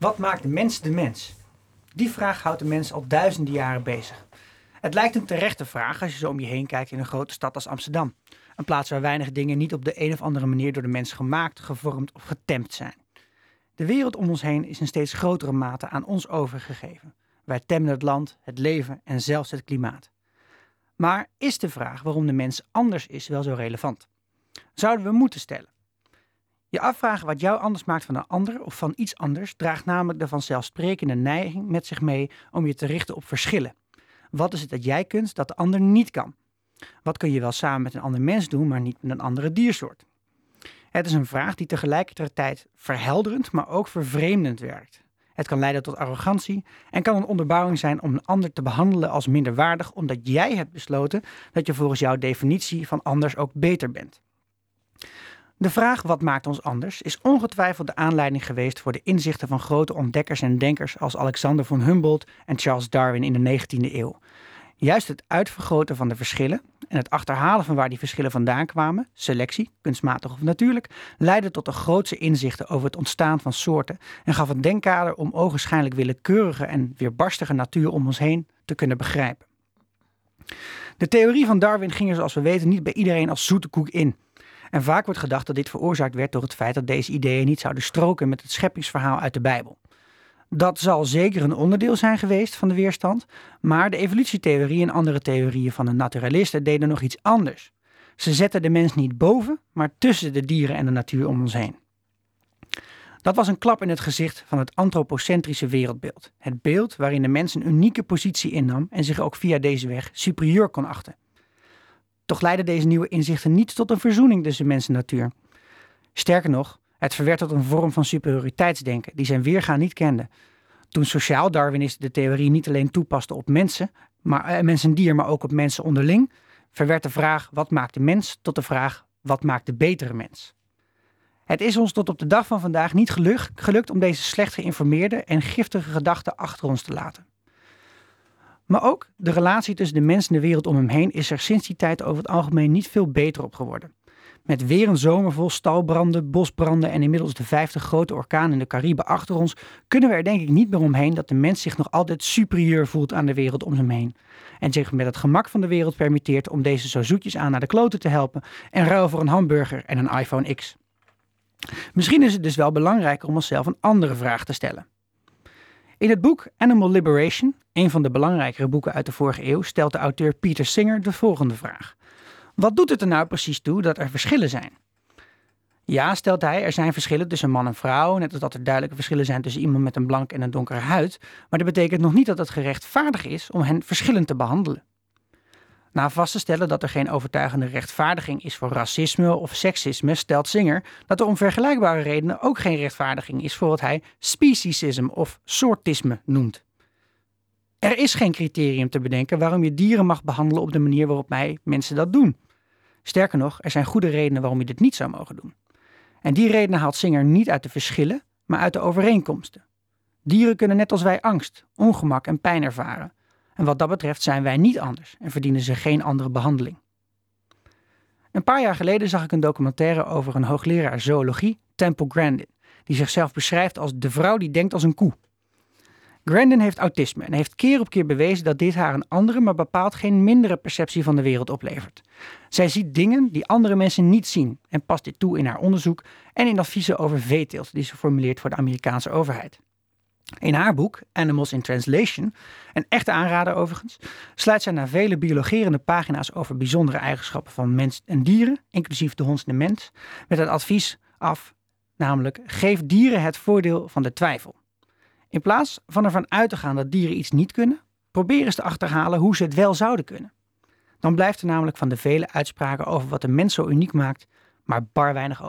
Wat maakt de mens de mens? Die vraag houdt de mens al duizenden jaren bezig. Het lijkt een terechte vraag als je zo om je heen kijkt in een grote stad als Amsterdam. Een plaats waar weinig dingen niet op de een of andere manier door de mens gemaakt, gevormd of getemd zijn. De wereld om ons heen is in steeds grotere mate aan ons overgegeven. Wij temmen het land, het leven en zelfs het klimaat. Maar is de vraag waarom de mens anders is wel zo relevant? Zouden we moeten stellen. Je afvragen wat jou anders maakt van een ander of van iets anders draagt namelijk de vanzelfsprekende neiging met zich mee om je te richten op verschillen. Wat is het dat jij kunt dat de ander niet kan? Wat kun je wel samen met een ander mens doen, maar niet met een andere diersoort? Het is een vraag die tegelijkertijd verhelderend, maar ook vervreemdend werkt. Het kan leiden tot arrogantie en kan een onderbouwing zijn om een ander te behandelen als minderwaardig, omdat jij hebt besloten dat je volgens jouw definitie van anders ook beter bent. De vraag wat maakt ons anders is ongetwijfeld de aanleiding geweest voor de inzichten van grote ontdekkers en denkers als Alexander von Humboldt en Charles Darwin in de 19e eeuw. Juist het uitvergroten van de verschillen en het achterhalen van waar die verschillen vandaan kwamen, selectie, kunstmatig of natuurlijk, leidde tot de grootste inzichten over het ontstaan van soorten en gaf een denkkader om ogenschijnlijk willekeurige en weerbarstige natuur om ons heen te kunnen begrijpen. De theorie van Darwin ging er zoals we weten niet bij iedereen als zoete koek in. En vaak wordt gedacht dat dit veroorzaakt werd door het feit dat deze ideeën niet zouden stroken met het scheppingsverhaal uit de Bijbel. Dat zal zeker een onderdeel zijn geweest van de weerstand, maar de evolutietheorie en andere theorieën van de naturalisten deden nog iets anders. Ze zetten de mens niet boven, maar tussen de dieren en de natuur om ons heen. Dat was een klap in het gezicht van het antropocentrische wereldbeeld. Het beeld waarin de mens een unieke positie innam en zich ook via deze weg superieur kon achten. Toch leidden deze nieuwe inzichten niet tot een verzoening tussen mens en natuur. Sterker nog, het verwerdt tot een vorm van superioriteitsdenken die zijn weergaan niet kende. Toen sociaal Darwinisten de theorie niet alleen toepasten op mensen, maar, eh, en dier, maar ook op mensen onderling, verwerdt de vraag wat maakt de mens tot de vraag wat maakt de betere mens. Het is ons tot op de dag van vandaag niet gelukt om deze slecht geïnformeerde en giftige gedachten achter ons te laten. Maar ook de relatie tussen de mens en de wereld om hem heen is er sinds die tijd over het algemeen niet veel beter op geworden. Met weer een zomer vol stalbranden, bosbranden en inmiddels de vijfde grote orkaan in de Cariben achter ons, kunnen we er denk ik niet meer omheen dat de mens zich nog altijd superieur voelt aan de wereld om hem heen. En zich met het gemak van de wereld permitteert om deze zo zoetjes aan naar de kloten te helpen en ruil voor een hamburger en een iPhone X. Misschien is het dus wel belangrijker om onszelf een andere vraag te stellen. In het boek Animal Liberation, een van de belangrijkere boeken uit de vorige eeuw, stelt de auteur Peter Singer de volgende vraag. Wat doet het er nou precies toe dat er verschillen zijn? Ja, stelt hij, er zijn verschillen tussen man en vrouw, net als dat er duidelijke verschillen zijn tussen iemand met een blank en een donkere huid, maar dat betekent nog niet dat het gerechtvaardig is om hen verschillend te behandelen. Na vast te stellen dat er geen overtuigende rechtvaardiging is voor racisme of seksisme, stelt Singer dat er om vergelijkbare redenen ook geen rechtvaardiging is voor wat hij speciesism of soortisme noemt. Er is geen criterium te bedenken waarom je dieren mag behandelen op de manier waarop wij mensen dat doen. Sterker nog, er zijn goede redenen waarom je dit niet zou mogen doen. En die redenen haalt Singer niet uit de verschillen, maar uit de overeenkomsten. Dieren kunnen net als wij angst, ongemak en pijn ervaren. En wat dat betreft zijn wij niet anders en verdienen ze geen andere behandeling. Een paar jaar geleden zag ik een documentaire over een hoogleraar zoologie, Temple Grandin, die zichzelf beschrijft als de vrouw die denkt als een koe. Grandin heeft autisme en heeft keer op keer bewezen dat dit haar een andere, maar bepaald geen mindere perceptie van de wereld oplevert. Zij ziet dingen die andere mensen niet zien en past dit toe in haar onderzoek en in adviezen over veeteelt die ze formuleert voor de Amerikaanse overheid. In haar boek Animals in Translation, een echte aanrader overigens, sluit zij na vele biologerende pagina's over bijzondere eigenschappen van mens en dieren, inclusief de hond en de mens, met het advies af, namelijk geef dieren het voordeel van de twijfel. In plaats van ervan uit te gaan dat dieren iets niet kunnen, probeer eens te achterhalen hoe ze het wel zouden kunnen. Dan blijft er namelijk van de vele uitspraken over wat de mens zo uniek maakt, maar bar weinig over.